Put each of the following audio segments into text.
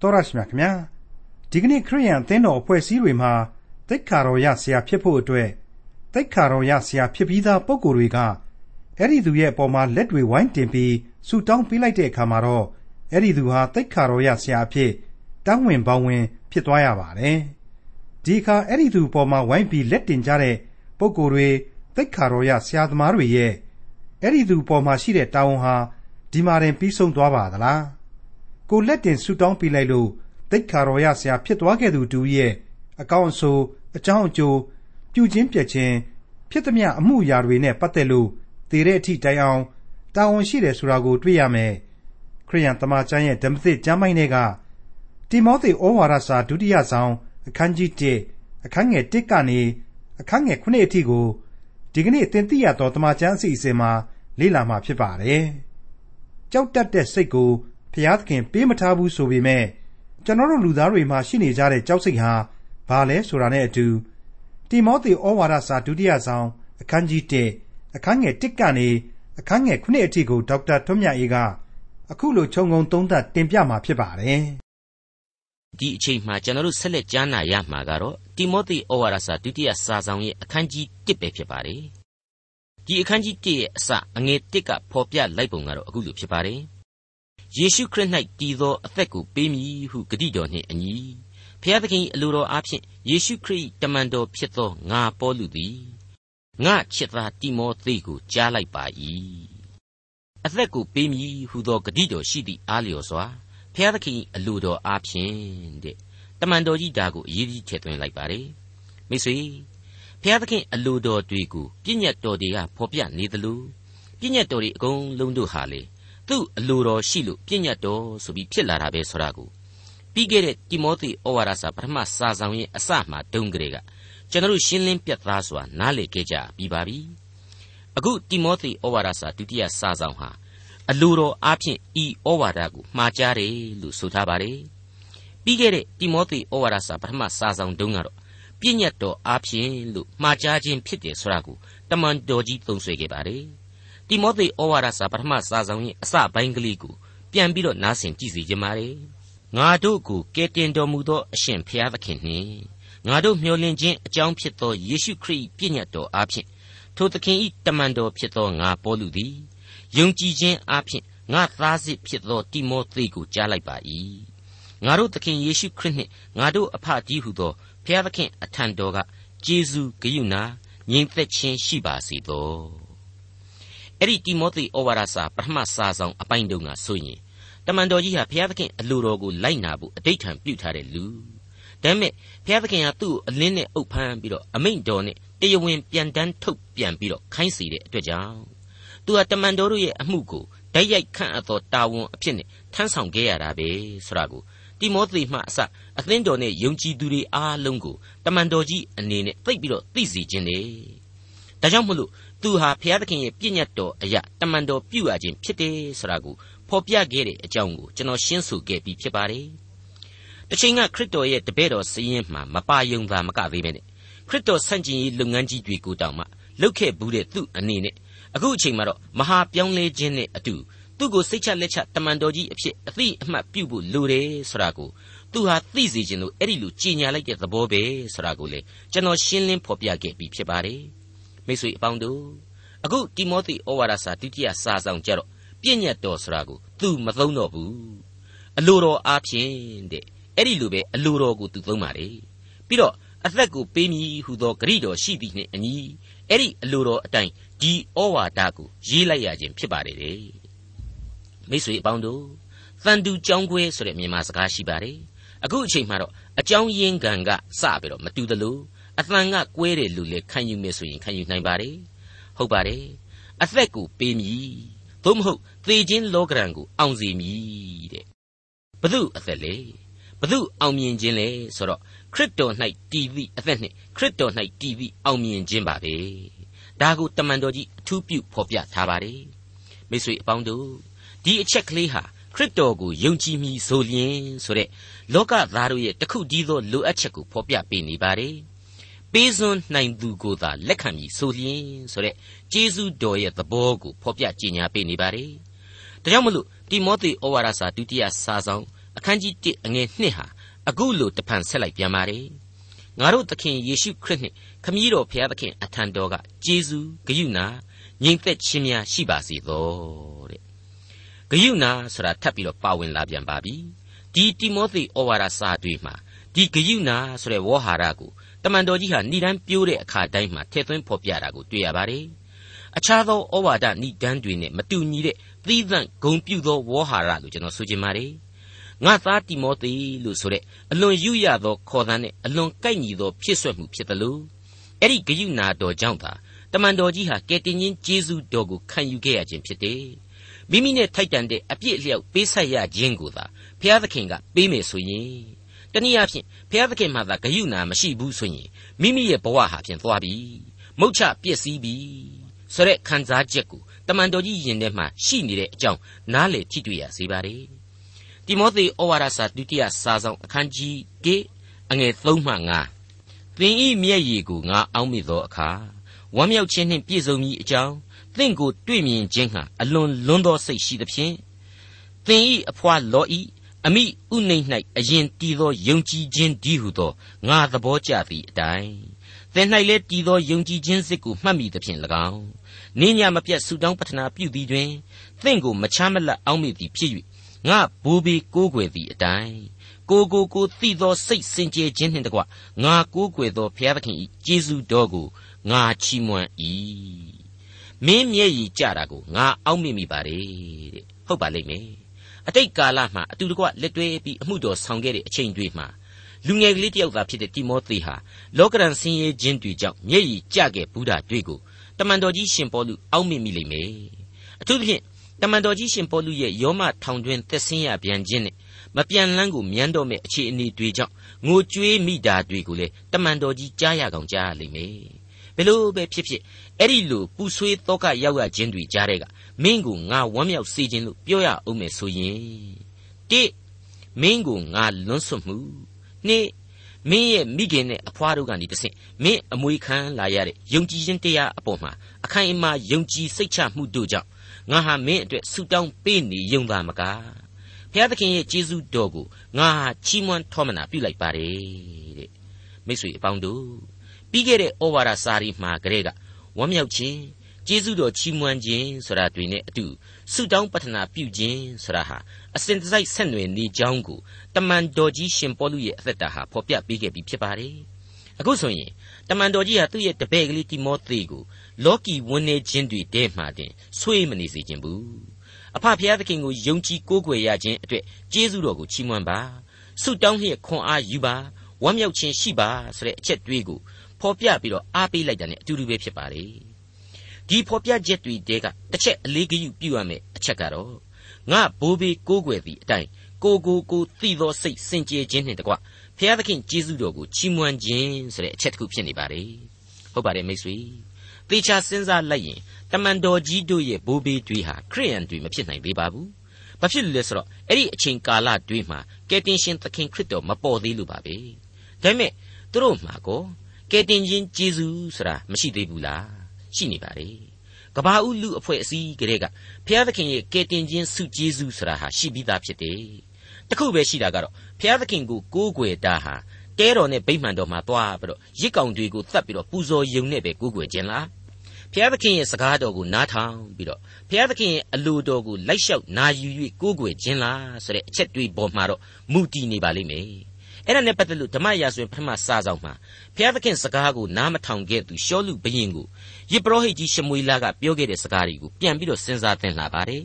တော်ရရှိမြခင်ဗျာဒီကနေ့ခရိယန်အသင်းတော်အဖွဲ့အစည်းတွေမှာတိတ်ခါတော်ရဆရာဖြစ်ဖို့အတွက်တိတ်ခါတော်ရဆရာဖြစ်ပြီးသားပုံကိုယ်တွေကအဲ့ဒီသူရဲ့အပေါ်မှာလက်တွေဝိုင်းတင်ပြီးဆူတောင်းပေးလိုက်တဲ့အခါမှာတော့အဲ့ဒီသူဟာတိတ်ခါတော်ရဆရာအဖြစ်တောင်းဝင်ပေါင်းဝင် ဖြစ်သွားရပါတယ်ဒီအခါအဲ့ဒီသူပေါ်မှာဝိုင်းပြီးလက်တင်ကြတဲ့ပုံကိုယ်တွေတိတ်ခါတော်ရဆရာသမားတွေရဲ့အဲ့ဒီသူပေါ်မှာရှိတဲ့တာဝန်ဟာဒီမှာတင်ပြီးဆုံးသွားပါသလား ကိုလက်တင်ဆူတောင်းပေးလိုက်လို့တိတ်ခါတော်ရဆရာဖြစ်သွားခဲ့သူတူရဲ့အကောင့်အဆိုးအကြောင်းအကျိုးပြုချင်းပြက်ချင်းဖြစ်သမျှအမှုရာတွေနဲ့ပတ်သက်လို့တည်တဲ့အထိတိုင်အောင်တာဝန်ရှိတယ်ဆိုတာကိုတွေ့ရမယ်ခရိယန်တမန်ကျမ်းရဲ့ဓမ္မသစ်ကျမ်းပိုင်းတွေကတိမောသေဩဝါဒစာဒုတိယဆောင်အခန်းကြီး1အခန်းငယ်1ကနေအခန်းငယ်9အထိကိုဒီကနေ့သင်သိရသောတမန်ကျမ်းအစီအစဉ်မှာလေ့လာမှာဖြစ်ပါတယ်ကြောက်တတ်တဲ့စိတ်ကို ဘုရားသခင်ပေးမထားဘူးဆိုပေမဲ့ကျွန်တော်တို့လူသားတွေမှာရှိနေကြတဲ့ကြောက်စိတ်ဟာဘာလဲဆိုတာနဲ့အတူတိမောသေဩဝါဒစာဒုတိယဆောင်အခန်းကြီး1အခန်းငယ်1ကနေအခန်းငယ်9အထိကိုဒေါက်တာထွန်းမြတ်အေးကအခုလိုခြုံငုံသုံးသပ်တင်ပြมาဖြစ်ပါတယ်ဒီအချိန်မှာကျွန်တော်တို့ဆက်လက်ကြားနာရမှာကတော့တိမောသေဩဝါဒစာဒုတိယစာဆောင်ရဲ့အခန်းကြီး1ပဲဖြစ်ပါတယ်ဒီအခန်းကြီး1ရဲ့အစအငယ်1ကဖော်ပြလိုက်ပုံကတော့အခုလိုဖြစ်ပါတယ် ယေရှုခရစ်၌တည်သောအသက်ကိုပေးမည်ဟုဂတိတော်နှင့်အညီဖျားသခင်အလိုတော်အားဖြင့်ယေရှုခရစ်တမန်တော်ဖြစ်သောငါပေါလုသည်ငါချစ်သားတိမောသေကိုကြားလိုက်ပါ၏အသက်ကိုပေးမည်ဟုသောဂတိတော်ရှိသည့်အားလျော်စွာဖျားသခင်အလိုတော်အားဖြင့်တဲ့တမန်တော်ကြီးဒါကိုအရေးကြီးထည့်သွင်းလိုက်ပါတယ်မိတ်ဆွေဖျားသခင်အလိုတော်တွေကိုပြည့်ညတ်တော်တွေကဖော်ပြနေသလိုပြည့်ညတ်တော်တွေအကုန်လုံးတို့ဟာလေ သူ့အလိုတော်ရှိလို့ပြည့်ညတ်တော်ဆိုပြီးဖြစ်လာတာပဲဆိုတာကိုပြီးခဲ့တဲ့တိမောသေဩဝါဒစာပထမစာဆောင်ရဲ့အစမှတုန်းကလေးကကျွန်တော်ရှင်းလင်းပြတ်သားစွာနားလည်ခဲ့ကြပြီးပါပြီအခုတိမောသေဩဝါဒစာဒုတိယစာဆောင်ဟာအလိုတော်အားဖြင့်ဤဩဝါဒကိုမှားကြားတယ်လို့ဆိုထားပါတယ်ပြီးခဲ့တဲ့တိမောသေဩဝါဒစာပထမစာဆောင်တုန်းကတော့ပြည့်ညတ်တော်အားဖြင့်လို့မှားကြားခြင်းဖြစ်တယ်ဆိုတာကိုတမန်တော်ကြီးသုံးဆွဲခဲ့ပါတယ် တိမောသေဩဝါဒစာပထမစာဆောင်ရဲ့အစပိုင်းကလေးကိုပြန်ပြီးတော့နားဆင်ကြည့်စီခြင်းပါတယ်ငါတို့ကိုကယ်တင်တော်မူသောအရှင်ဖျားသခင်နှင့်ငါတို့မျှော်လင့်ခြင်းအကြောင်းဖြစ်သောယေရှုခရစ်ပြည့်ညတ်တော်အားဖြင့်ထိုသခင်ဤတမန်တော်ဖြစ်သောငါပေါလုသည်ယုံကြည်ခြင်းအားဖြင့်ငါသားစစ်ဖြစ်သောတိမောသေကိုကြားလိုက်ပါ၏ငါတို့သခင်ယေရှုခရစ်နှင့်ငါတို့အဖကြီးဟုသောဖျားသခင်အထံတော်ကကျေးဇူးဂရုဏာငြိမ်သက်ခြင်းရှိပါစေသော အဲ့ဒီတိမောသေဩဝါဒစာပထမစာဆောင်အပိုင်းတုန်းကဆိုရင်တမန်တော်ကြီးဟာဘုရားသခင်အလိုတော်ကိုလိုက်နာဖို့အဋိဌံပြုထားတဲ့လူဒါပေမဲ့ဘုရားသခင်ကသူ့ကိုအလင်းနဲ့အုပ်ဖမ်းပြီးတော့အမိန့်တော်နဲ့တရားဝင်ပြန်တန်းထုတ်ပြန်ပြီးတော့ခိုင်းစေတဲ့အတွက်ကြောင့်သူဟာတမန်တော်တို့ရဲ့အမှုကိုဓာတ်ရိုက်ခန့်အပ်သောတာဝန်အဖြစ်နဲ့ထမ်းဆောင်ခဲ့ရတာပဲဆိုတာကိုတိမောသေမှအစအသင်းတော်နဲ့ယုံကြည်သူတွေအားလုံးကိုတမန်တော်ကြီးအနေနဲ့သိပြီးတော့သိစေခြင်းနဲ့ဒါကြောင့်မလို့ သူဟာဘုရားသခင်ရဲ့ပြည့်ညတ်တော်အရာတမန်တော်ပြုအပ်ခြင်းဖြစ်တယ်ဆိုတာကိုဖော်ပြခဲ့တဲ့အကြောင်းကိုကျွန်တော်ရှင်းဆိုခဲ့ပြီးဖြစ်ပါတယ်။တစ်ချိန်ကခရစ်တော်ရဲ့တပည့်တော်စည်ရင်မှမပါယုံသာမကသေးပဲနဲ့ခရစ်တော်ဆန့်ကျင်ရေးလုပ်ငန်းကြီးတွေကိုတောင်မှလုပ်ခဲ့ဘူးတဲ့သူ့အနေနဲ့အခုအချိန်မှာတော့မဟာပြောင်းလဲခြင်းနဲ့အတူသူ့ကိုစိတ်ချလက်ချတမန်တော်ကြီးအဖြစ်အသိအမှတ်ပြုဖို့လိုတယ်ဆိုတာကိုသူဟာသိစေခြင်းလို့အဲ့ဒီလိုကြီးညာလိုက်တဲ့သဘောပဲဆိုတာကိုလေကျွန်တော်ရှင်းလင်းဖော်ပြခဲ့ပြီးဖြစ်ပါတယ် မိတ်ဆွေအပေါင်းတို့အခုတိမောသေဩဝါဒစာဒုတိယစာဆောင်ကြတော့ပြည့်ညတ်တော်ဆိုတာကိုသူမသုံးတော့ဘူးအလိုတော်အားဖြင့်တဲ့အဲ့ဒီလိုပဲအလိုတော်ကိုသူသုံးပါလေပြီးတော့အသက်ကိုပေးမည်ဟူသောဂရိတော်ရှိသည်နှင့်အညီအဲ့ဒီအလိုတော်အတိုင်းဒီဩဝါဒကိုရေးလိုက်ရခြင်းဖြစ်ပါတယ်တဲ့မိတ်ဆွေအပေါင်းတို့သန်တူကြောင်းခွဲဆိုတဲ့မြန်မာစကားရှိပါတယ်အခုအချိန်မှာတော့အကြောင်းရင်းခံကစပြီးတော့မတူသလို အသံကကွဲတယ်လို့လေခံယူမယ်ဆိုရင်ခံယူနိုင်ပါတယ်ဟုတ်ပါတယ်အသက်ကိုပေးမည်သို့မဟုတ်သေခြင်းလောကရန်ကိုအောင်စေမည်တဲ့ဘု து အသက်လေဘု து အောင်မြင်ခြင်းလေဆိုတော့ခရစ်တော်၌တည်သည့်အသက်နှင့်ခရစ်တော်၌တည်သည့်အောင်မြင်ခြင်းပါပဲဒါကိုတမန်တော်ကြီးအထူးပြုဖော်ပြထားပါတယ်မိတ်ဆွေအပေါင်းတို့ဒီအချက်ကလေးဟာခရစ်တော်ကိုယုံကြည်မိဆိုလျင်ဆိုတဲ့လောကသားတို့ရဲ့တခုတည်းသောလိုအပ်ချက်ကိုဖော်ပြပေးနေပါတယ် ပေးစွန်းနိုင်သူကိုသာလက်ခံပြီးဆိုလျင်ဆိုတဲ့ကျေးဇူးတော်ရဲ့သဘောကိုဖော်ပြကြေညာပေးနေပါတယ်။ဒါကြောင့်မလို့တိမောသေဩဝါဒစာဒုတိယစာဆောင်အခန်းကြီး1အငယ်2ဟာအခုလိုတဖန်ဆက်လိုက်ပြန်ပါတယ်ငါတို့သခင်ယေရှုခရစ်နှင့်ခမည်းတော်ဖျားသခင်အထံတော်ကကျေးဇူးဂရုဏာငြိမ်သက်ခြင်းများရှိပါစေသောတဲ့ဂရုဏာဆိုတာထပ်ပြီးတော့ပါဝင်လာပြန်ပါပြီဒီတိမောသေဩဝါဒစာတွေမှာဒီဂယုဏဆိုတဲ့ဝေါ်ဟာရကို တမန်တော်ကြီးဟာဏိဒန်းပြိုးတဲ့အခါတိုင်းမှာထည့်သွင်းဖော်ပြတာကိုတွေ့ရပါတယ်။အခြားသောဩဝါဒဏိဒန်းတွေနဲ့မတူညီတဲ့သီးသန့်ဂုံပြုသောဝေါ်ဟာရလို့ကျွန်တော်ဆိုချင်ပါတယ်။ငါသားတိမောသေလို့ဆိုတဲ့အလွန်ယူရသောခေါ်သံနဲ့အလွန်ကိုက်ညီသောဖြစ်ဆွက်မှုဖြစ်တယ်လို့အဲ့ဒီဂယုဏတော်ကြောင့်သာတမန်တော်ကြီးဟာကယ်တင်ရှင်ယေရှုတော်ကိုခံယူခဲ့ရခြင်းဖြစ်တယ်။မိမိနဲ့ထိုက်တန်တဲ့အပြစ်အလျောက်ပေးဆက်ရခြင်းကိုသာဘုရားသခင်ကပေးမယ်ဆိုရင်တနည်းအားဖြင့် ဘုရားသခင်မှသာဂယုဏမရှိဘူးဆိုရင်မိမိရဲ့ဘဝဟာဖြင့်သွားပြီမုတ်ချပြည့်စည်ပြီဆိုတဲ့ခံစားချက်ကိုတမန်တော်ကြီးယင်ထဲမှာရှိနေတဲ့အကြောင်းနားလေထိတွေ့ရစေပါ रे တိမောသေဩဝါဒစာဒုတိယစာဆောင်အခန်းကြီး1အငယ်3မှ5သင်ဤမျက်ရည်ကိုငါအောက်မိသောအခါဝမ်းမြောက်ခြင်းနှင့်ပြည့်စုံမည်အကြောင်းသင်ကိုတွေ့မြင်ခြင်းဟာအလွန်လွန်းသောစိတ်ရှိသဖြင့်သင်ဤအဖွာလောဤ အမိဥနှိမ့်၌အရင်တည်သောယုံကြည်ခြင်းဒီဟုသောငါသဘောကျသည့်အတိုင်းသင်၌လည်းတည်သောယုံကြည်ခြင်းစစ်ကိုမှတ်မိသဖြင့်၎င်းနိညာမပြတ်ဆုတောင်းပတနာပြုသည်တွင်သင်ကိုမချမ်းမလတ်အောက်မေ့သည်ဖြစ်၍ငါဘူဘီကိုးကွယ်သည့်အတိုင်းကိုကိုကိုသိသောစိတ်စင်ကြယ်ခြင်းနှင့်တကွငါကိုးကွယ်သောဘုရားသခင်၏ကျေးဇူးတော်ကိုငါချီးမွမ်း၏မင်းမျက်ရည်ကြတာကိုငါအောက်မေ့မိပါ रे တဲ့ဟုတ်ပါလိမ့်မယ် အတိတ်ကာလမှာအတူတကွလက်တွဲပြီးအမှုတော်ဆောင်ခဲ့တဲ့အချိန်တွေမှာလူငယ်ကလေးတယောက်သာဖြစ်တဲ့တိမောသေဟာလောကရန်ဆင်းရဲခြင်းတွေကြောင့်မျက်ရည်ကျခဲ့ဘူးတာတွေ့ကိုတမန်တော်ကြီးရှင်ပေါလုအောက်မေ့မိလိမ့်မယ်အထူးသဖြင့်တမန်တော်ကြီးရှင်ပေါလုရဲ့ယောမထောင်တွင်သက်ဆင်းရပြန်ခြင်းနဲ့မပြန်လန်းကိုမြန်းတော့မဲ့အခြေအနေတွေကြောင့်ငိုကြွေးမိတာတွေကိုလေတမန်တော်ကြီးကြားရကောင်ကြားရလိမ့်မယ် ဘယ်လိုပဲဖြစ်ဖြစ်အဲ့ဒီလိုပူဆွေးတော့ကရောက်ရခြင်းတွေကြားတဲ့ကမင်းကိုငါဝမ်းမြောက်စေခြင်းလို့ပြောရအောင်မယ်ဆိုရင်တိမင်းကိုငါလွန်းဆွမှုနှစ်မင်းရဲ့မိခင်နဲ့အဖွားတို့ကနေတဆင့်မင်းအမွေခံလာရတဲ့ယုံကြည်ခြင်းတရားအပေါ်မှာအခိုင်အမာယုံကြည်စိတ်ချမှုတို့ကြောင့်ငါဟာမင်းအတွက်ဆုတောင်းပေးနေယုံသားမကားဘုရားသခင်ရဲ့ကျေးဇူးတော်ကိုငါဟာချီးမွမ်းထောမနာပြုလိုက်ပါတယ်တဲ့မိတ်ဆွေအပေါင်းတို့ ပြီးခဲ့တဲ့ဩဝါဒစာရီမှာကလေးကဝမ်းမြောက်ခြင်းကျေးဇူးတော်ချီးမွမ်းခြင်းဆိုတာတွေနဲ့အတူဆုတောင်းပတနာပြုခြင်းဆိုတာဟာအစဉ်တစိုက်ဆက်နွယ်နေကြောင်းကိုတမန်တော်ကြီးရှင်ပေါလုရဲ့အသက်တာဟာဖော်ပြပေးခဲ့ပြီးဖြစ်ပါတယ်။အခုဆိုရင်တမန်တော်ကြီးဟာသူ့ရဲ့တပည့်ကလေးတိမောသေကိုလောကီဝန်နေခြင်းတွေတဲမှတင်ဆွေးမနေစေခြင်းဘူး။အဖဖျားသခင်ကိုယုံကြည်ကိုးကွယ်ရခြင်းအတွက်ကျေးဇူးတော်ကိုချီးမွမ်းပါ။ဆုတောင်းလျက်ခွန်အားယူပါ။ဝမ်းမြောက်ခြင်းရှိပါဆိုတဲ့အချက်တွေးကို ဖော်ပြပြီးတော့အားပေးလိုက်တာ ਨੇ အတူတူပဲဖြစ်ပါလေ။ဒီဖော်ပြချက်တွေတဲကတစ်ချက်အလေးဂရုပြုရမယ်အချက်ကတော့ငါဘိုးဘေးကိုးကွယ်သည့်အတိုင်းကိုကိုကိုသိသောစိတ်စင်ကြယ်ခြင်းနှင့်တကွဖျားသခင်ကျေးဇူးတော်ကိုချီးမွမ်းခြင်းဆိုတဲ့အချက်တစ်ခုဖြစ်နေပါတယ်ဟုတ်ပါတယ်မိတ်ဆွေသေချာစဉ်းစားလိုက်ရင်တမန်တော်ကြီးတို့ရဲ့ဘိုးဘေးတွေဟာခရိယန်တွေမဖြစ်နိုင်သေးပါဘူးဘာဖြစ်လို့လဲဆိုတော့အဲ့ဒီအချိန်ကာလတွေမှာကယ်တင်ရှင်သခင်ခရစ်တော်မပေါ်သေးလို့ပါပဲဒါပေမဲ့သူတို့မှာကို ကယ်တင်ရှင်ဂျေဇုဆိုတာမရှိသေးဘူးလားရှိနေပါလေကဘာဦးလူအဖွဲ့အစည်းကလေးကဘုရားသခင်ရဲ့ကယ်တင်ခြင်းဆုကျေးဇူးဆိုတာဟာရှိပြီးသားဖြစ်တယ်တခုပဲရှိတာကတော့ဘုရားသခင်ကိုကိုးကွယ်တာဟာတဲတော်နဲ့ဗိမှန်တော်မှာသွားပြီးတော့ရစ်ကောင်တွေကိုသတ်ပြီးတော့ပူဇော်ယုံနဲ့ပဲကိုးကွယ်ခြင်းလားဘုရားသခင်ရဲ့စကားတော်ကိုနားထောင်ပြီးတော့ဘုရားသခင်ရဲ့အလိုတော်ကိုလိုက်လျှောက်နာယူ၍ကိုးကွယ်ခြင်းလားဆိုတဲ့အချက်တွေးပေါ်မှာတော့မူတည်နေပါလိမ့်မယ် အဲ့ဒါနဲ့ပတ်သက်လို့ဓမ္မရာဇဝင်ပထမစာဆောင်မှာဘုရားသခင်စကားကိုနားမထောင်ခဲ့သူရှောလူဘရင်ကိုယေပရောဟိတ်ကြီးရှမွေလာကပြောခဲ့တဲ့စကားတွေကိုပြန်ပြီးတော့စဉ်းစားသင်လာပါတယ်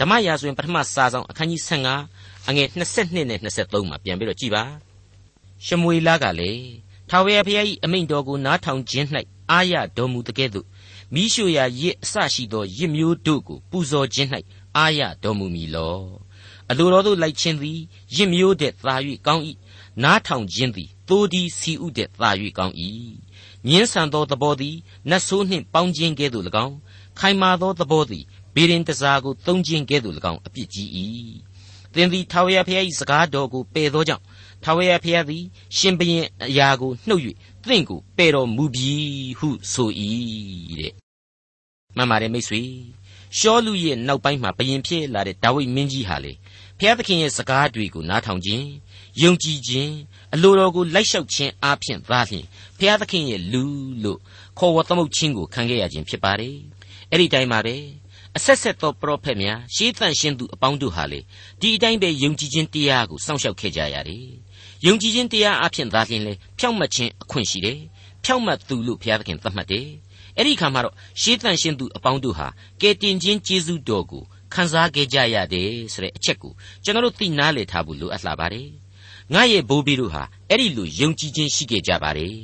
ဓမ္မရာဇဝင်ပထမစာဆောင်အခန်းကြီး15အငယ်22နဲ့23မှာပြန်ပြီးတော့ကြည်ပါရှမွေလာကလည်းထာဝရဘုရား၏အမိန့်တော်ကိုနားထောင်ခြင်း၌အာရတော်မူတကဲ့သို့မိရှုရာရစ်အစရှိသောရစ်မျိုးတို့ကိုပူဇော်ခြင်း၌အာရတော်မူမည်လောအလိုတော်သို့လိုက်ခြင်းသည်ရစ်မျိုးတဲ့သာ၍ကောင်း၏ နားထောင်ခြင်းသည်သိုးဒီစီဥတဲ့သာ၍ကောင်း၏ညင်းဆန်သောသဘောသည်နတ်ဆိုးနှင့်ပေါင်းခြင်းကဲ့သို့၎င်းခိုင်မာသောသဘောသည်ဘေရင်တစားကိုသုံးခြင်းကဲ့သို့၎င်းအပြစ်ကြီး၏သင်သည်ထာဝရဘုရား၏စကားတော်ကိုပယ်သောကြောင့်ထာဝရဘုရားသည် ရှင်ဘရင်အရာကိုနှုတ်၍သင်ကိုပယ်တော်မူပြီဟုဆို၏တဲ့မှန်ပါတယ်မိတ်ဆွေရှောလူရဲ့နောက်ပိုင်းမှာဘရင်ဖြစ်လာတဲ့ဒါဝိဒ်မင်းကြီးဟာလေဖျားသခင်ရဲ့စကားတွေကိုနားထောင်ခြင်း ယုံကြည်ခြင်းအလိုတော်ကိုလိုက်လျှောက်ခြင်းအားဖြင့်သာလျှင်ဖျားသခင်ရဲ့လူလို့ခေါ်ဝေါ်သမုတ်ခြင်းကိုခံခဲ့ရခြင်းဖြစ်ပါတယ်အဲ့ဒီတိုင်းပါပဲအဆက်ဆက်သောပရောဖက်များရှေးသန့်ရှင်းသူအပေါင်းတို့ဟာလေဒီအတိုင်းပဲယုံကြည်ခြင်းတရားကိုစောင့်ရှောက်ခဲ့ကြရတယ်ယုံကြည်ခြင်းတရားအဖြစ်သာလျှင်လေဖြောင့်မတ်ခြင်းအခွင့်ရှိတယ်ဖြောင့်မတ်သူလို့ဘုရားသခင်သတ်မှတ်တယ်အဲ့ဒီခါမှာတော့ရှေးသန့်ရှင်းသူအပေါင်းတို့ဟာကယ်တင်ခြင်းကျေးဇူးတော်ကိုခံစားခဲ့ကြရတယ်ဆိုတဲ့အချက်ကိုကျွန်တော်တို့သိနာလေထားဖို့လိုအပ်လာပါတယ် ငါရဲ့ဘိုးဘီတို့ဟာအဲ့ဒီလိုယုံကြည်ခြင်းရှိခဲ့ကြပါတယ်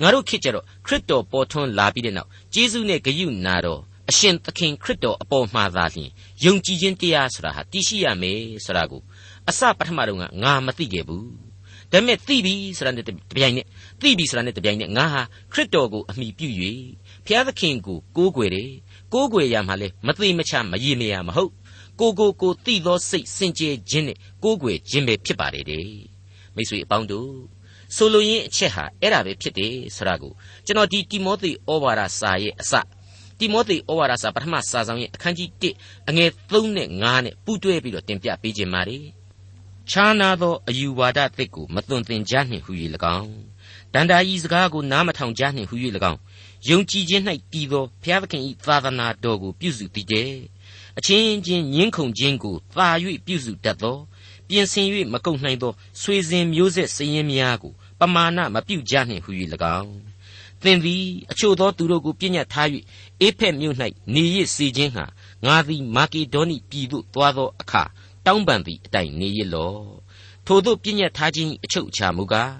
ငါတို့ခေတ်ကြတော့ခရစ်တော်ပေါ်ထွန်းလာပြီးတဲ့နောက်ကျေးဇူးနဲ့ဂရုနာတော်အရှင်သခင်ခရစ်တော်အပေါ်မှာသာလျှင်ယုံကြည်ခြင်းတရားဆိုတာဟာတည်ရှိရမယ်ဆိုတာကိုအစပထမတော့ငါမသိခဲ့ဘူးဒါပေမဲ့သိပြီဆိုတာနဲ့တပြိုင်နက်သိပြီဆိုတာနဲ့တပြိုင်နက်ငါဟာခရစ်တော်ကိုအမိပြု၍ဘုရားသခင်ကိုကိုးကွယ်တယ်ကိုးကွယ်ရမှာလဲမသိမချမရေမရမဟုတ်ကိုကိုကိုသိသောစိတ်စင်ကြယ်ခြင်းနဲ့ကိုးကွယ်ခြင်းပဲဖြစ်ပါတယ်တဲ့ မိတ်ဆွေအပေါင်းတို့ဆိုလိုရင်းအချက်ဟာအဲ့ဒါပဲဖြစ်တယ်ဆိုတာကိုကျွန်တော်ဒီတိမောသေဩဝါဒစာရဲ့အစတိမောသေဩဝါဒစာပထမစာဆောင်ရဲ့အခန်းကြီး1အငယ်3နဲ့5နဲ့ပူးတွဲပြီးတော့တင်ပြပေးခြင်းပါတယ်ခြားနာသောအယူဝါဒသစ်ကိုမသွန်သင်ကြနှင့်ဟူ၍၎င်းတန်တာဤစကားကိုနားမထောင်ကြနှင့်ဟူ၍၎င်းယုံကြည်ခြင်း၌တည်သောဘုရားသခင်၏သာသနာတော်ကိုပြုစုတည်တဲ့အချင်းချင်းညှင်းခုန်ခြင်းကိုသာ၍ပြုစုတတ်သော ပြင်ဆင်၍မကုန်နိုင်သောဆွေစဉ်မျိုးဆက်စည်ရင်များကိုပမာဏမပြုကြနှင့်ဟူ၍၎င်းသင်သည်အချို့သောသူတို့ကိုပြညတ်ထား၍အေဖက်မြို့၌နေရစ်စေခြင်းဟာငါသည်မာကေဒေါနိပြည်သို့သွားသောအခါတောင်းပန်သည့်အတိုင်းနေရလောထို့သောပြညတ်ထားခြင်းအချုပ်အခြာမူကား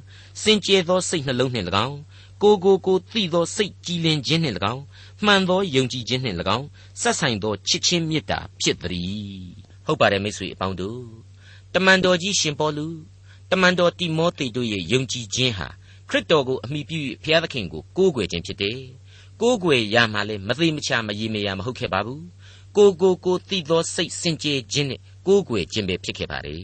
စင်ကြယ်သောစိတ်နှလုံးနှင့်၎င်းကိုကိုကိုသိသောစိတ်ကြည်လင်ခြင်းနှင့်၎င်းမှန်သောယုံကြည်ခြင်းနှင့်၎င်းဆက်ဆိုင်သောချစ်ချင်းမေတ္တာဖြစ်သည်ဟုတ်ပါတယ်မိတ်ဆွေအပေါင်းတို့တ မန်တော်ကြီးရှင်ပေါလုတမန်တော်တိမောသေတို့ရဲ့ယုံကြည်ခြင်းဟာခရစ်တော်ကိုအမိပြု၍ဘုရားသခင်ကိုကိုးကွယ်ခြင်းဖြစ်တယ်ကိုးကွယ်ရမှလည်းမသိမချမရေမရမဟုတ်ခဲ့ပါဘူးကိုကိုကိုသိသောစိတ်စင်ကြယ်ခြင်းနဲ့ကိုးကွယ်ခြင်းပဲဖြစ်ခဲ့ပါလေ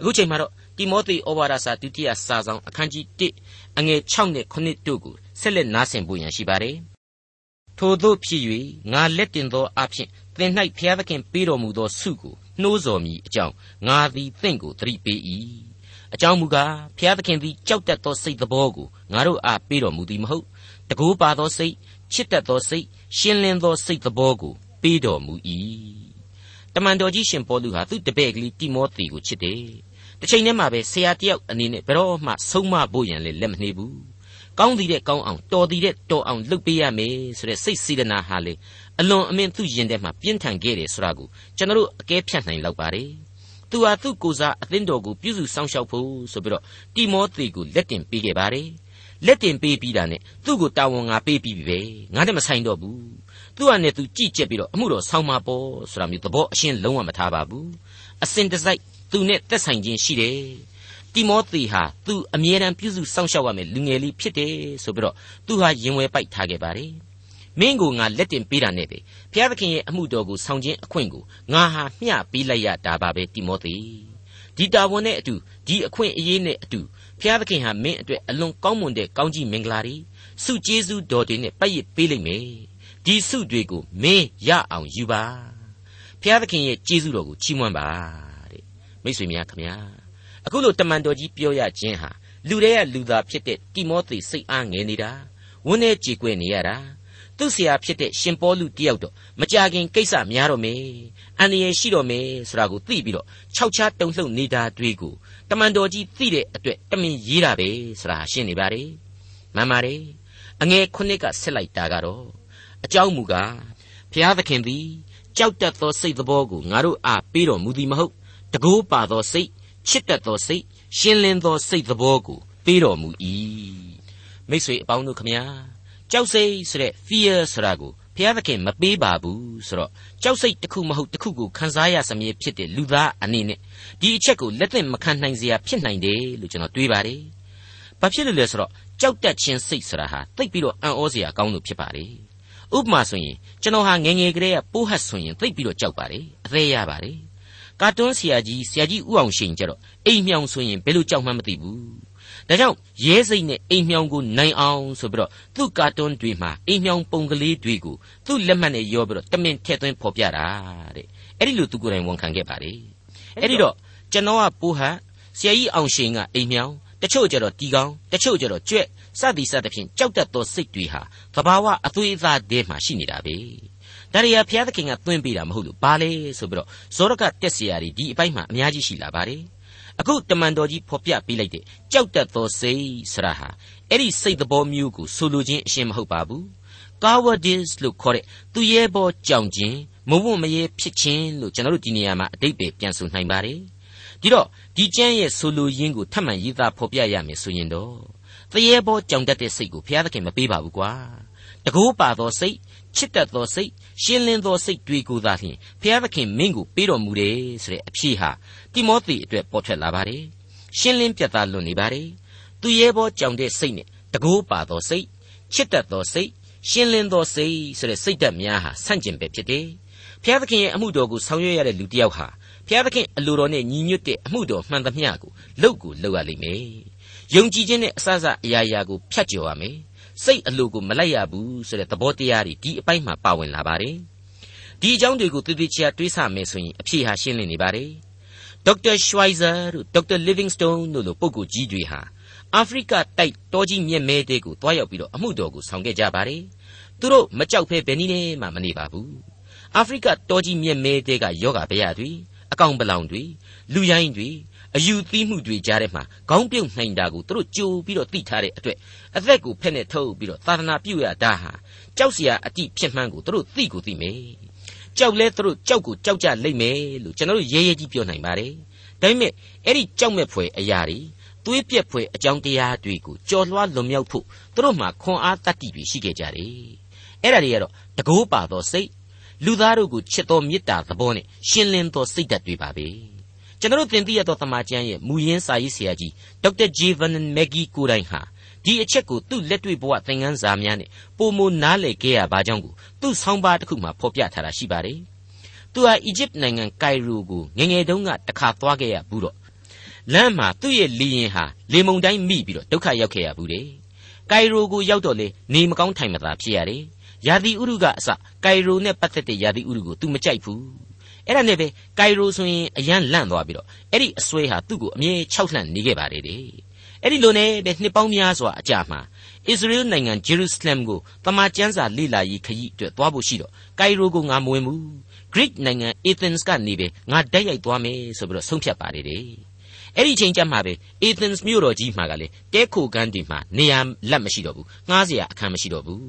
အခုချိန်မှာတော့တိမောသေဩဝါဒစာဒုတိယစာဆောင်အခန်းကြီး1အငယ်6နဲ့9တို့ကိုဆက်လက်နားဆင်ဖို့ရန်ရှိပါတယ်ထို့သောဖြစ်၍ငါလက်တင်သောအဖြစ်သင်၌ဘုရားသခင်ပေးတော်မူသောဆုကို နှိုးဆော်မိအကြောင်းငါသည်သင်ကိုသတိပေး၏အကြောင်းမူကားဘုရားသခင်သည်ကြောက်တတ်သောစိတ်သဘောကိုငါတို့အားပေးတော်မူသည်မဟုတ်တကူပါသောစိတ်ချစ်တတ်သောစိတ်ရှင်းလင်းသောစိတ်သဘောကိုပေးတော်မူ၏တမန်တော်ကြီးရှင်ပေါလုဟာသူ့တပည့်ကလေးတိမောသေကိုချစ်တယ်တစ်ချိန်တည်းမှာပဲဆရာတယောက်အနေနဲ့ဘယ်တော့မှဆုံးမဖို့ရန်လည်းလက်မနှေးဘူး ကောင်းသည်တဲ့ကောင်းအောင်တော်သည်တဲ့တော်အောင်လုပ်ပေးရမယ်ဆိုတဲ့စိတ်စေတနာဟာလေအလွန်အမင်းသူ့ရင်ထဲမှာပြင်းထန်ခဲ့တယ်ဆိုတာကိုကျွန်တော်တို့အကဲဖြတ်နိုင်လောက်ပါတယ်သူဟာသူ့ကိုယ်စားအသင်းတော်ကိုပြုစုစောင့်ရှောက်ဖို့ဆိုပြီးတော့တိမောသေကိုလက်တင်ပေးခဲ့ပါတယ်လက်တင်ပေးပြီးတာနဲ့သူ့ကိုတာဝန်ငါပေးပြီးပြီပဲငါနဲ့မဆိုင်တော့ဘူးသူ့ဟာနဲ့သူကြည့်ချက်ပြီးတော့အမှုတော်ဆောင်းပါပေါ်ဆိုတာမျိုးသဘောအရှင်းလုံးဝမထားပါဘူးအစဉ်တစိုက်သူနဲ့သက်ဆိုင်ခြင်းရှိတယ် တိမောသေဟာသူအမြဲတမ်းပြုစုစောင့်ရှောက်ရမယ်လူငယ်လေးဖြစ်တယ်ဆိုပြီးတော့သူဟာရင်ဝယ်ပိုက်ထားခဲ့ပါတယ်မင်းကိုငါလက်တင်ပေးတာနဲ့ပဲဘုရားသခင်ရဲ့အမှုတော်ကိုဆောင်ခြင်းအခွင့်ကိုငါဟာမျှပေးလိုက်ရတာပါပဲတိမောသေဒီတာဝန်နဲ့အတူဒီအခွင့်အရေးနဲ့အတူဘုရားသခင်ဟာမင်းအတွက်အလွန်ကောင်းမွန်တဲ့ကောင်းကြီးမင်္ဂလာတွေစုကျေးဇူးတော်တွေနဲ့ပတ်ရစ်ပေးလိမ့်မယ်ဒီစုတွေကိုမင်းရအောင်ယူပါဘုရားသခင်ရဲ့ကျေးဇူးတော်ကိုချီးမွမ်းပါတဲ့မိတ်ဆွေများခင်ဗျာ အခုလိုတမန်တော်ကြီးပြောရခြင်းဟာလူတွေကလူသားဖြစ်တဲ့တိမောသေစိတ်အားငယ်နေတာဝန်းထဲကြေကွဲနေရတာသူ့ဆရာဖြစ်တဲ့ရှင်ပေါလုတယောက်တော့မကြခင်ကိစ္စများတော့မယ်အန္တရာယ်ရှိတော့မယ်ဆိုတာကိုသိပြီးတော့ခြောက်ခြားတုံလှုပ်နေတာတွေ့ကိုတမန်တော်ကြီးသိတဲ့အတွက်တမင်ရေးတာပဲဆိုတာရှင်းနေပါလေမှန်ပါတယ်အငယ်ခုနှစ်ကဆက်လိုက်တာကတော့အကြောင်းမူကားဘုရားသခင်သည်ကြောက်တတ်သောစိတ်သဘောကိုငါတို့အားပေးတော်မူသည်မဟုတ်တကိုးပါသောစိတ် ချစ်တတ်သောစိတ်ရှင်းလင်းသောစိတ်သဘောကိုပေးတော်မူ၏မိတ်ဆွေအပေါင်းတို့ခမညာကြောက်စိတ်ဆိုတဲ့ fear ဆိုတာကိုဘုရားသခင်မပေးပါဘူးဆိုတော့ကြောက်စိတ်တစ်ခုမဟုတ်တစ်ခုကိုခံစားရစမြဲဖြစ်တဲ့လူသားအနေနဲ့ဒီအချက်ကိုလက်သင့်မခံနိုင်စရာဖြစ်နိုင်တယ်လို့ကျွန်တော်တွေးပါတယ်။ဘာဖြစ်လို့လဲဆိုတော့ကြောက်တတ်ခြင်းစိတ်ဆိုတာဟာသိပ်ပြီးတော့အံ့ဩစရာကောင်းလို့ဖြစ်ပါလေ။ဥပမာဆိုရင်ကျွန်တော်ဟာငငယ်ကလေးကပိုးဟတ်ဆိုရင်သိပ်ပြီးတော့ကြောက်ပါလေ။အသေးရပါလေ။ ကာတွန်းဆရာကြီးဆရာကြီးဥအောင်ရှိန်ကျတော့အိမ်မြောင်ဆိုရင်ဘယ်လိုကြောက်မှမသိဘူးဒါကြောင့်ရဲစိတ်နဲ့အိမ်မြောင်ကိုနိုင်အောင်ဆိုပြီးတော့သူ့ကာတွန်းတွေမှာအိမ်မြောင်ပုံကလေးတွေကိုသူ့လက်မှတ်နဲ့ရောပြီးတော့တမင်ထည့်သွင်းဖော်ပြတာတဲ့အဲ့ဒီလိုသူကိုယ်တိုင်ဝန်ခံခဲ့ပါလေအဲ့ဒီတော့ကျွန်တော်ကပိုးဟတ်ဆရာကြီးအောင်ရှင်ကအိမ်မြောင်တချို့ကျတော့တီကောင်းတချို့ကျတော့ကြွက်စသည်စသဖြင့်ကြောက်တတ်သောစိတ်တွေဟာသဘာဝအသွေးအသားတည်းမှာရှိနေတာပဲ ဒါရီယာဘုရားသခင်ကသွင်းပေးတာမဟုတ်လို့ဘာလဲဆိုပြီးတော့ဇောရကတက်စရာတွေဒီအပိုင်းမှာအများကြီးရှိလာပါတယ်အခုတမန်တော်ကြီးဖော်ပြပေးလိုက်တဲ့ကြောက်တတ်သောစိတ်ဆရာဟာအဲ့ဒီစိတ်သဘောမျိုးကိုဆိုလိုခြင်းအရှင်မဟုတ်ပါဘူး cowardice လို့ခေါ်တဲ့သူရဲဘောကြောင်ခြင်းမဝတ်မရဲဖြစ်ခြင်းလို့ကျွန်တော်တို့ဒီနေရာမှာအတိတ်ပဲပြန်ဆိုနိုင်ပါတယ်ဒီတော့ဒီကျမ်းရဲ့ဆိုလိုရင်းကိုထပ်မံရေးသားဖော်ပြရမယ်ဆိုရင်တော့တရေဘောကြောင်တတ်တဲ့စိတ်ကိုဘုရားသခင်မပေးပါဘူးကွာတကိုးပါသောစိတ်ချစ်တတ်သောစိတ် ရှင်းလင်းသောစိတ်တွေကိုသာလျှင်ဘုရားသခင်မင်းကိုပေးတော်မူတယ်ဆိုတဲ့အဖြေဟာတိမောသေအတွက်ပေါ်ထွက်လာပါတယ်ရှင်းလင်းပြတ်သားလွန်နေပါတယ်သူရဲဘောကြောင်တဲ့စိတ်နဲ့တကိုးပါသောစိတ်ချစ်တတ်သောစိတ်ရှင်းလင်းသောစိတ်ဆိုတဲ့စိတ်ဓာတ်များဟာဆန့်ကျင်ပဲဖြစ်တယ်ဘုရားသခင်ရဲ့အမှုတော်ကိုဆောင်ရွက်ရတဲ့လူတစ်ယောက်ဟာဘုရားသခင်အလိုတော်နဲ့ညီညွတ်တဲ့အမှုတော်မှန်သမျှကိုလုပ်ကိုလုပ်ရလိမ့်မယ်ယုံကြည်ခြင်းနဲ့အစစအရာရာကိုဖြတ်ကျော်ရမယ် စိတ်အလိုကိုမလိုက်ရဘူးဆိုတဲ့သဘောတရားတွေဒီအပိုင်းမှာပါဝင်လာပါတယ်ဒီအကြောင်းတွေကိုတည်တည်ချာတွေးဆမယ်ဆိုရင်အဖြေဟာရှင်းလင်းနေပါတယ်ဒေါက်တာရှဝိုင်ဇာတို့ဒေါက်တာလီဗင်းစတုန်းတို့လိုပုဂ္ဂိုလ်ကြီးတွေဟာအာဖရိကတိုက်တောကြီးမြက်မဲတဲကိုတွားရောက်ပြီးတော့အမှုတော်ကိုဆောင်ခဲ့ကြပါတယ်သူတို့မကြောက်ဖဲဘယ်နည်းနဲ့မှမနေပါဘူးအာဖရိကတောကြီးမြက်မဲတဲကယောဂဗျာတွေအကောင်ပလောင်တွေလူရိုင်းတွေ အယူသီးမှုတွေကြားထဲမှာခေါင်းပြုတ်နိုင်တာကိုသူတို့ကြိုပြီးတော့သိထားတဲ့အတွက်အသက်ကိုဖက်နဲ့ထုတ်ပြီးတော့သာသနာပြုရတာဟာကြောက်စရာအတိဖြစ်မှန်းကိုသူတို့သိကိုသိမယ်ကြောက်လဲသူတို့ကြောက်ကိုကြောက်ကြလိမ့်မယ်လို့ကျွန်တော်တို့ရဲရဲကြီးပြောနိုင်ပါတယ်ဒါပေမဲ့အဲ့ဒီကြောက်မဲ့ဖွယ်အရာတွေသွေးပြက်ဖွယ်အကြောင်းတရားတွေကိုကြော်လွှားလွန်မြောက်ဖို့သူတို့မှာခွန်အားတတ်တည်ပြီးရှိခဲ့ကြတယ်အဲ့ဒါတွေကတော့တကိုးပါသောစိတ်လူသားတို့ကိုချစ်သောမေတ္တာသဘောနဲ့ရှင်းလင်းသောစိတ်ဓာတ်တွေပါပဲ ကျွန်တော်သင်သိရသောသမာကျမ်းရဲ့မူရင်းစာရေးဆရာကြီးဒေါက်တာဂျေဗန်မက်ဂီကိုတိုင်ဟာဒီအချက်ကိုသူ့လက်တွေ့ဘဝသင်ခန်းစာများနဲ့ပုံမနားလည်ခဲ့ရပါကြောင်းကိုသူ့ဆောင်းပါးတစ်ခုမှာဖော်ပြထားတာရှိပါတယ်သူဟာအီဂျစ်နိုင်ငံကိုင်ရိုကိုငငယ်တုန်းကတခါသွားခဲ့ရဘူးတော့လမ်းမှာသူ့ရဲ့လီရင်ဟာလေမုန်တိုင်းမိပြီးတော့ဒုက္ခရောက်ခဲ့ရဘူးတဲ့ကိုင်ရိုကိုရောက်တော့လေနေမကောင်းထိုင်မသာဖြစ်ရတယ်ယာဒီဥရုကအစကိုင်ရိုနဲ့ပတ်သက်တဲ့ယာဒီဥရုကို तू မကြိုက်ဘူး အဲ့ဒါနဲ့ပဲကိုင်ရိုဆိုရင်အရန်လန့်သွားပြီးတော့အဲ့ဒီအစွဲဟာသူ့ကိုအမြဲခြောက်လှန့်နေခဲ့ပါတယ်တဲ့အဲ့ဒီလိုနဲ့ပဲနှစ်ပေါင်းများစွာအကြာမှာဣသရေလနိုင်ငံဂျေရုဆလမ်ကိုတမန်ကျမ်းစာလေ့လာရေးခရီးအတွက်သွားဖို့ရှိတော့ကိုင်ရိုကိုငါမဝင်ဘူး Greek နိုင်ငံ Athens ကနေပဲငါတက်ရိုက်သွားမယ်ဆိုပြီးတော့ဆုံးဖြတ်ပါတယ်တဲ့အဲ့ဒီချိန်ကျမှပဲ Athens မြို့တော်ကြီးမှာကလေတဲခိုကန်းဒီမှာနေရာလက်မရှိတော့ဘူးငှားစရာအခန်းမရှိတော့ဘူး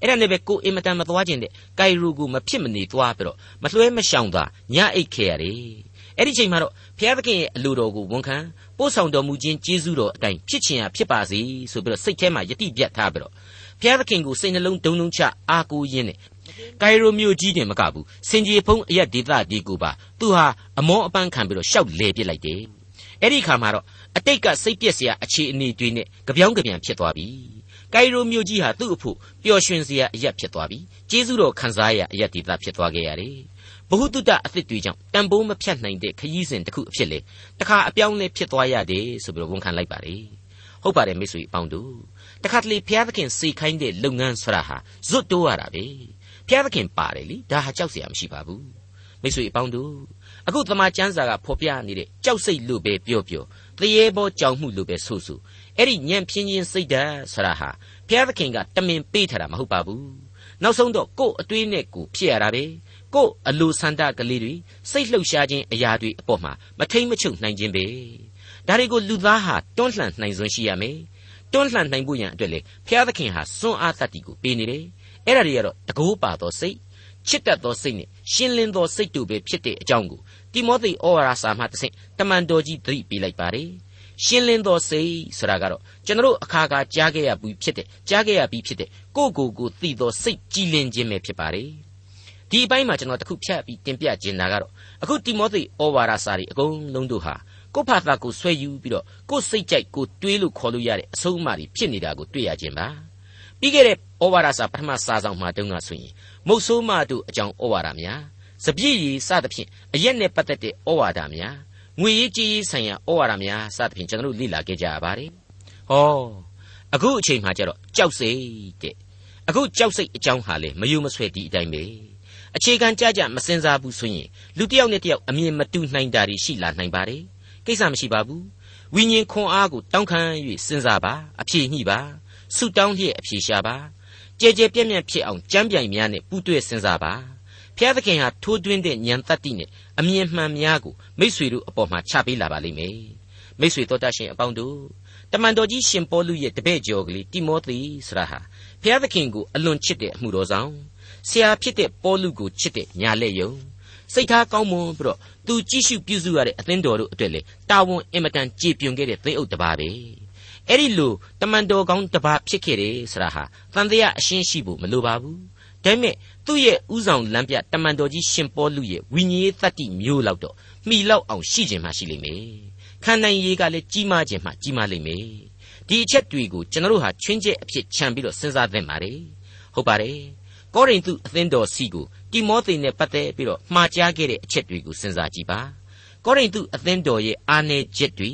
အဲ့ဒါနဲ့ပဲကိုအင်မတန်မသွားခြင်းတဲ့ကိုင်ရိုကိုမဖြစ်မနေသွားပြီးတော့မလွှဲမရှောင်သာညအိတ်ခဲ့ရတယ်အဲ့ဒီချိန်မှာတော့ဘုရားသခင်ရဲ့အလိုတော်ကိုဝန်ခံပို့ဆောင်တော်မူခြင်းကျေးဇူးတော်အတိုင်းဖြစ်ခြင်းဟာဖြစ်ပါစေဆိုပြီးတော့စိတ်ထဲမှာယတိပြတ်ထားပြီးတော့ဘုရားသခင်ကိုစိတ်နှလုံးဒုံဒုံချအားကိုးရင်းနဲ့ကိုင်ရိုမြို့ကြီးတင်မကဘူးစင်ကြီးဖုံးအရက်ဒေသဒီကိုပါသူဟာအမောအပန်းခံပြီးတော့ရှောက်လေပစ်လိုက်တယ်အဲ့ဒီခါမှာတော့အတိတ်ကစိတ်ပြက်စရာအခြေအနေတွေနဲ့ကြပြောင်းကြပြန်ဖြစ်သွားပြီ ကိုင်ရိုမြို့ကြီးဟာသူ့အဖို့ပျော်ရွှင်စရာအရက်ဖြစ်သွားပြီ။ကျေးဇူးတော်ခံစားရအရက်ဒေသဖြစ်သွားခဲ့ရတယ်။ဘ ഹു တုတ္တအသစ်တွေကြောင့်တန်ဖိုးမဖြတ်နိုင်တဲ့ခရီးစဉ်တစ်ခုအဖြစ်လေတခါအပြောင်းလဲဖြစ်သွားရတယ်ဆိုပြီးတော့ဝန်ခံလိုက်ပါလေ။ဟုတ်ပါတယ်မိတ်ဆွေအပေါင်းတို့။တခါတလေဘုရားသခင်စေခိုင်းတဲ့လုပ်ငန်းဆရာဟာဇွတ်တိုးရတာပဲ။ဘုရားသခင်ပါတယ်လေဒါဟာကြောက်စရာမရှိပါဘူး။မိတ်ဆွေအပေါင်းတို့အခုတမန်ကျမ်းစာကဖော်ပြနေတဲ့ကြောက်စိတ်လို့ပဲပြောပြောတရေဘောကြောင်မှုလို့ပဲဆိုဆို အဲ့ဒီညံပြင်းချင်းစိတ်ဓာတ်ဆရာဟာဘုရားသခင်ကတမင်ပေးထားတာမဟုတ်ပါဘူးနောက်ဆုံးတော့ကို့အတွေးနဲ့ကိုဖြစ်ရတာပဲကို့အလိုဆန္ဒကလေးတွေစိတ်လှုပ်ရှားခြင်းအရာတွေအပေါ်မှာမထိမ့်မချုပ်နိုင်ခြင်းပဲဒါတွေကိုလူသားဟာတွန်းလှန်နိုင်စွမ်းရှိရမယ်တွန်းလှန်နိုင်ဖို့ရန်အတွက်လေဘုရားသခင်ဟာစွန့်အားတတ်တီကိုပေးနေတယ်အဲ့ဒါတွေကတော့တကိုးပါသောစိတ်ချစ်တတ်သောစိတ်နဲ့ရှင်းလင်းသောစိတ်တို့ပဲဖြစ်တဲ့အကြောင်းကိုတိမောသေဩဝါဒစာမှတဆင့်တမန်တော်ကြီးသတိပေးလိုက်ပါတယ် ရှင်းလင်းသောစိတ်ဆိုတာကတော့ကျွန်တော်အခါခါကြားခဲ့ရပြီးဖြစ်တဲ့ကြားခဲ့ရပြီးဖြစ်တဲ့ကိုကိုကိုသိသောစိတ်ကြည်လင်ခြင်းပဲဖြစ်ပါတယ်ဒီအပိုင်းမှာကျွန်တော်တခုဖြတ်ပြီးတင်ပြခြင်းတာကတော့အခုတိမောသေဩဝါဒစာတွေအကုန်လုံးတို့ဟာကိုဖာသာကိုဆွဲယူပြီးတော့ကိုစိတ်ကြိုက်ကိုတွေးလို့ခေါ်လို့ရတဲ့အဆုံးအမတွေဖြစ်နေတာကိုတွေ့ရခြင်းပါပြီးခဲ့တဲ့ဩဝါဒစာပထမစာဆောင်မှာတုန်းကဆိုရင်မုတ်ဆိုးမတို့အကြောင်းဩဝါဒများစပြည့်ရည်စသဖြင့်အရက်နဲ့ပတ်သက်တဲ့ဩဝါဒများ ငွေရေးကြေးရေးဆိုင်ရာဩဝါဒများစသဖြင့်ကျွန်တော်တို့လေ့လာခဲ့ကြရပါတယ်ဟောအခုအချိန်မှကျတော့ကြောက်စိတ်တဲ့အခုကြောက်စိတ်အကြောင်းဟာလေမယုံမဆွဲဒီအတိုင်းပဲအခြေခံကြကြမစင်စားဘူးဆိုရင်လူတစ်ယောက်နဲ့တစ်ယောက်အမြင်မတူနိုင်တာတွေရှိလာနိုင်ပါတယ်ကိစ္စမရှိပါဘူးဝိညာဉ်ခွန်အားကိုတောင်းခံ၍စဉ်းစားပါအဖြေညှိပါဆုတောင်းလျက်အဖြေရှာပါကြဲကြဲပြန့်ပြန့်ဖြစ်အောင်ကြမ်းပြိုင်များနဲ့ပူးတွဲစဉ်းစားပါ ဖျားသခင်ဟာထိုးတွင်းတဲ့ဉာဏ်တတ္တိနဲ့အမြင်မှန်များကိုမိษွေတို့အပေါ်မှာချပေးလာပါလိမ့်မယ်မိษွေတော်တတ်ရှင်အပေါင်းတို့တမန်တော်ကြီးရှင်ပေါလုရဲ့တပည့်ကျော်ကလေးတိမောသေဆိုတာဟာဖျားသခင်ကိုအလွန်ချစ်တဲ့အမှုတော်ဆောင်ဆရာဖြစ်တဲ့ပေါလုကိုချစ်တဲ့ညာလက်ယုံစိတ်ထားကောင်းမွန်ပြီးတော့သူကြည့်ရှုပြုစုရတဲ့အသင်းတော်တို့အတွက်လေတာဝန်အင်မတန်ကြေပြွန်ခဲ့တဲ့သိအုပ်တစ်ပါးပဲအဲ့ဒီလိုတမန်တော်ကောင်းတစ်ပါးဖြစ်ခဲ့တယ်ဆိုတာဟာတန်တရားအရှင်းရှိဖို့မလိုပါဘူး ဒါပေမဲ့သူ့ရဲ့ဥဆောင်လမ်းပြတမန်တော်ကြီးရှင်ပေါလုရဲ့ဝိညာဉ်ရေးတတ္တိမျိုးလောက်တော့မှီလောက်အောင်ရှိခြင်းမှရှိလိမ့်မယ်ခံနိုင်ရေးကလည်းကြီးမားခြင်းမှကြီးမားလိမ့်မယ်ဒီအချက်တွေကိုကျွန်တော်တို့ဟာချွင်းချက်အဖြစ်ခြံပြီးတော့စဉ်းစားသင့်ပါတယ်ဟုတ်ပါတယ်ကောရိန္သုအသင်းတော်စီကိုတိမောသေနဲ့ပတ်သက်ပြီးတော့မှားကြားခဲ့တဲ့အချက်တွေကိုစဉ်းစားကြည့်ပါကောရိန္သုအသင်းတော်ရဲ့အာနယ်ချက်တွေ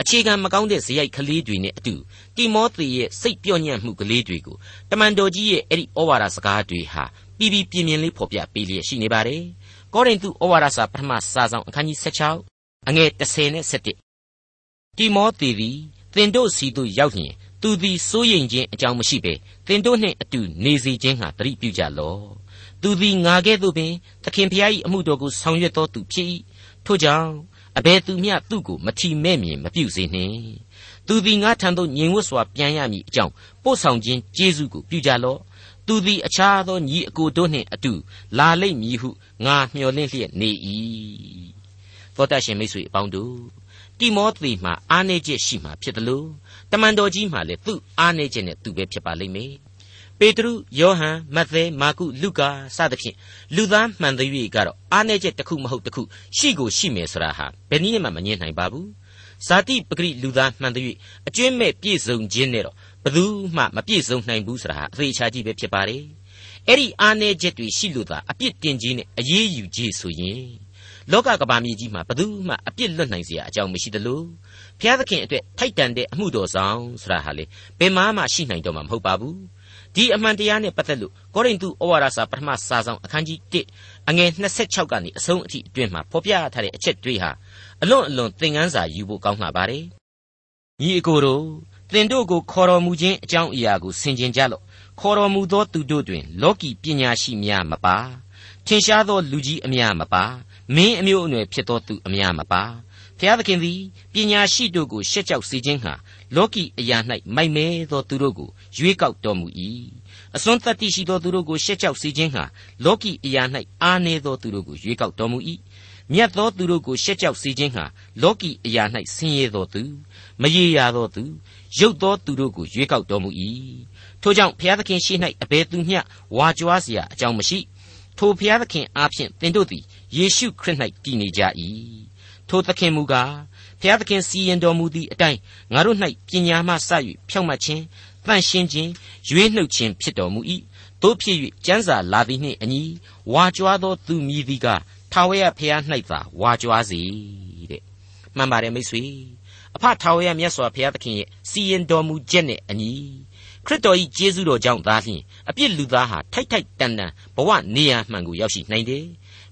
အခြေခံမကောင်းတဲ့ဇယိုက်ကလေးတွေနဲ့အတူတိမောသေရဲ့စိတ်ပြော့ညံ့မှုကလေးတွေကိုတမန်တော်ကြီးရဲ့အဲ့ဒီဩဝါဒစကားတွေဟာပြီးပြီးပြင်းပြင်းလေးဖော်ပြပေးလျက်ရှိနေပါတယ်ကောရိန္သုဩဝါဒစာပထမစာဆောင်အခန်းကြီး16အငယ်30နဲ့17တိမောသေသည်သင်တို့စီသို့ရောက်လျင်သူသည်စိုးရိမ်ခြင်းအကြောင်းမရှိပေသင်တို့နှင့်အတူနေစေခြင်းဟာတတိပြုကြလော့သူသည်ငါကဲ့သို့ပင်သခင်ဖျား၏အမှုတော်ကိုဆောင်ရွက်တော်သူဖြစ်၏ထို့ကြောင့် အဘယ်သူမျှသူ့ကိုမထီမဲ့မြင်မပြုစေနှင့်သူသည်ငါထံသို့ညင်ဝတ်စွာပြန်ရမည်အကြောင်းပို့ဆောင်ခြင်းကျေးဇူးကိုပြုကြလော့သူသည်အခြားသောညီအကိုတို့နှင့်အတူလာလိမ့်မည်ဟုငါမျှော်လင့်လျက်နေ၏သောတရှင်မိတ်ဆွေအပေါင်းတို့တိမောသေမှာအားနေချက်ရှိမှာဖြစ်တယ်လို့တမန်တော်ကြီးမှာလည်းသူ့အားနေချက်နဲ့သူပဲဖြစ်ပါလိမ့်မယ် ပေတရုယောဟန်မဿဲမာကုလုကာစသဖြင့်လူသားမှန်သရွေ့ကတော့အားနည်းချက်တစ်ခုမဟုတ်တစ်ခုရှိကိုရှိမယ်ဆိုတာဟာဘယ်နည်းမှမငြင်းနိုင်ပါဘူးဇာတိပဂရိလူသားမှန်သရွေ့အကျွင့်မဲ့ပြည့်စုံခြင်းနဲ့တော့ဘယ်သူမှမပြည့်စုံနိုင်ဘူးဆိုတာဟာအသေးချာကြည့်ပဲဖြစ်ပါတယ်အဲ့ဒီအားနည်းချက်တွေရှိလို့သာအပြစ်တင်ခြင်းနဲ့အရေးယူခြင်းဆိုရင်လောကကဘာမြေကြီးမှာဘယ်သူမှအပြစ်လွတ်နိုင်စရာအကြောင်းမရှိသလိုဘုရားသခင်အတွက်ထိုက်တန်တဲ့အမှုတော်ဆောင်ဆိုတာဟာလေဘယ်မှမရှိနိုင်တော့မှာမဟုတ်ပါဘူး ဒီအမှန်တရားနဲ့ပတ်သက်လို့ကောရိန္သုဩဝါဒစာပထမစာဆောင်အခန်းကြီး1အငယ်26ကနေအဆုံးအထိအတွင်းမှာဖော်ပြထားတဲ့အချက်တွေဟာအလွန်အလွန်သင်ခန်းစာယူဖို့ကောင်းမှာပါတယ်ညီအကိုတို့သင်တို့ကိုခေါ်တော်မူခြင်းအကြောင်းအရာကိုဆင်ခြင်ကြလော့ခေါ်တော်မူသောသူတို့တွင် လောကီပညာရှိများမပါထင်ရှားသောလူကြီးအများမပါမင်းအမျိုးအနွယ်ဖြစ်သောသူအများမပါဖျားသခင်သည်ပညာရှိတို့ကိုရှက်ကြောက်စေခြင်းဟာ လောကီအရာ၌မိုက်မဲသောသူတို့ကိုရွေးကောက်တော်မူ၏အစွန်းတတ္တိရှိသောသူတို့ကိုရှက်ကြောက်စေခြင်းဟာလောကီအရာ၌အားနည်းသောသူတို့ကိုရွေးကောက်တော်မူ၏မြတ်သောသူတို့ကိုရှက်ကြောက်စေခြင်းဟာလောကီအရာ၌ဆင်းရဲသောသူမရေရာသောသူရုပ်သောသူတို့ကိုရွေးကောက်တော်မူ၏ထို့ကြောင့်ဘုရားသခင်ရှိ၌အဘယ်သူမျှဝါကြွားเสียအကြောင်းမရှိထိုဘုရားသခင်အားဖြင့်သင်တို့သည်ယေရှုခရစ်၌တည်နေကြ၏ထိုသခင်မူကား ဘုရားသခင်စီရင်တော်မူသည့်အတိုင်းငါတို့၌ပညာမှစ၍ဖြောင့်မတ်ခြင်းတန့်ရှင်းခြင်းရွေးနှုတ်ခြင်းဖြစ်တော်မူ၏တို့ဖြစ်၍ကျမ်းစာလာသည်နှင့်အညီဝါကြွားသောသူမည်သည်ကထာဝရဘုရား၌သာဝါကြွားစေတဲ့မှန်ပါတယ်မိတ်ဆွေအဖထာဝရမြတ်စွာဘုရားသခင်ရဲ့စီရင်တော်မူချက်နဲ့အညီခရစ်တော်၏ကျေးဇူးတော်ကြောင့်သာလျှင်အပြစ်လူသားဟာထိုက်ထိုက်တန်တန်ဘဝနေရာမှန်ကိုရောက်ရှိနိုင်တယ်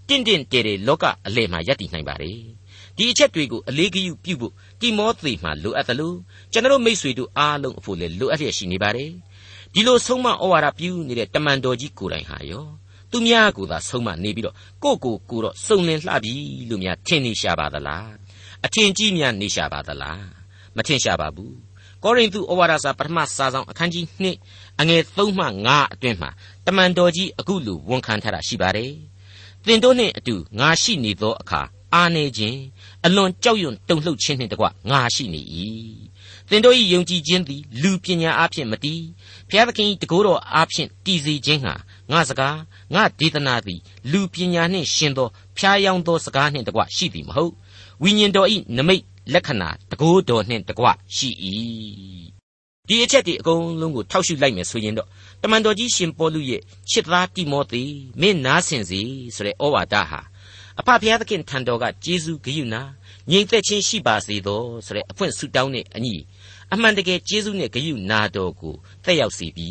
တင့်တင့်တယ်တယ်လောကအလဲမှာယက်တည်နိုင်ပါတယ် ဒီအချက်တွေကိုအလေးဂရုပြုဖို့တိမောသေမှာလိုအပ်သလိုကျွန်တော်မိษွေတို့အားလုံးအဖို့လည်းလိုအပ်လျက်ရှိနေပါတယ်ဒီလိုဆုံးမဩဝါဒပြုနေတဲ့တမန်တော်ကြီးကိုယ်တိုင်ဟာရောသူများကိုသာဆုံးမနေပြီးတော့ကိုကိုကိုတော့စုံလင်လှပြီလို့များထင်နေရှာပါသလားအထင်ကြီးများနေရှာပါသလားမထင်ရှာပါဘူးကောရိန္သုဩဝါဒစာပထမစာဆောင်အခန်းကြီး2အငယ်3မှ5အတွင်းမှာတမန်တော်ကြီးအခုလိုဝန်ခံထားတာရှိပါတယ်သင်တို့နှင့်အတူငါရှိနေသောအခါ အာနေခြင်းအလွန်ကြောက်ရွံ့တုန်လှုပ်ခြင်းနှင့်တကွငါရှိနေ၏သင်တို့၏ယုံကြည်ခြင်းသည်လူပညာအဖြစ်မတည်ဘုရားသခင်၏တကိုးတော်အဖြစ်တည်စေခြင်းဟာငါစကားငါဒေသနာသည်လူပညာနှင့်ရှင်သောဖျားယောင်းသောစကားနှင့်တကွရှိသည်မဟုတ်ဝိညာဉ်တော်၏နမိတ်လက္ခဏာတကိုးတော်နှင့်တကွရှိ၏ဒီအချက်ဒီအကုန်လုံးကိုထောက်ရှုလိုက်မယ်ဆိုရင်တော့တမန်တော်ကြီးရှင်ပေါလုရဲ့ချစ်သားတိမောသေမင်းနားဆင်စီဆိုတဲ့ဩဝါဒဟာ အဖဖျားသခင်ထံတော်ကဂျေဇုဂိယုနာငြိမ်သက်ခြင်းရှိပါစေသောဆိုတဲ့အဖွင့်ဆုတောင်းတဲ့အညီအမှန်တကယ်ဂျေဇုနဲ့ဂိယုနာတော်ကိုသက်ရောက်စေပြီ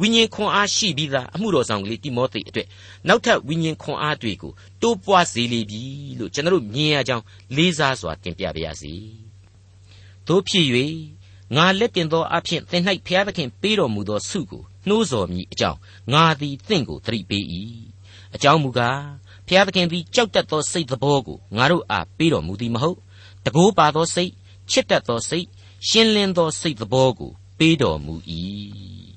ဝိညာဉ်ခွန်အားရှိပြီးသားအမှုတော်ဆောင်ကလေးတိမောသေအတွက်နောက်ထပ်ဝိညာဉ်ခွန်အားတွေကိုတိုးပွားစေလေပြီလို့ကျွန်တော်တို့မြင်ရကြောင်းလေးစားစွာတင်ပြပါရစေ။တို့ဖြစ်၍ငါလက်တင်သောအဖြစ်သင်၌ဖျားသခင်ပေးတော်မူသောဆုကိုနှိုးဆော်မိအကြောင်းငါသည်သင်ကိုသတိပေး၏။အကြောင်းမူကား ဖျားသခင်သည်ကြောက်တတ်သောစိတ်သဘောကိုငါတို့အားပေးတော်မူသည်မဟုတ်။တကိုးပါသောစိတ်ချစ်တတ်သောစိတ်ရှင်းလင်းသောစိတ်သဘောကိုပေးတော်မူ၏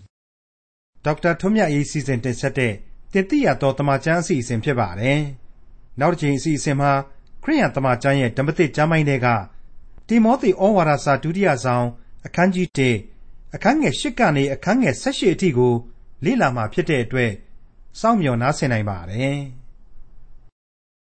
ဒေါက်တာထွန်းမြတ်ရေးစီစဉ်တင်ဆက်တဲ့တင်ပြရတော့တမချန်းအစီအစဉ်ဖြစ်ပါတယ်။နောက်တစ်ချိန်အစီအစဉ်မှာခရိယံတမချန်းရဲ့ဓမ္မသစ်ကျမ်းပိုင်းတွေကတိမောသေဩဝါဒစာဒုတိယဆောင်အခန်းကြီး1အခန်းငယ်8ကနေအခန်းငယ်18အထိကိုလေ့လာမှာဖြစ်တဲ့အတွက်စောင့်မျှော်နားဆင်နိုင်ပါတယ်။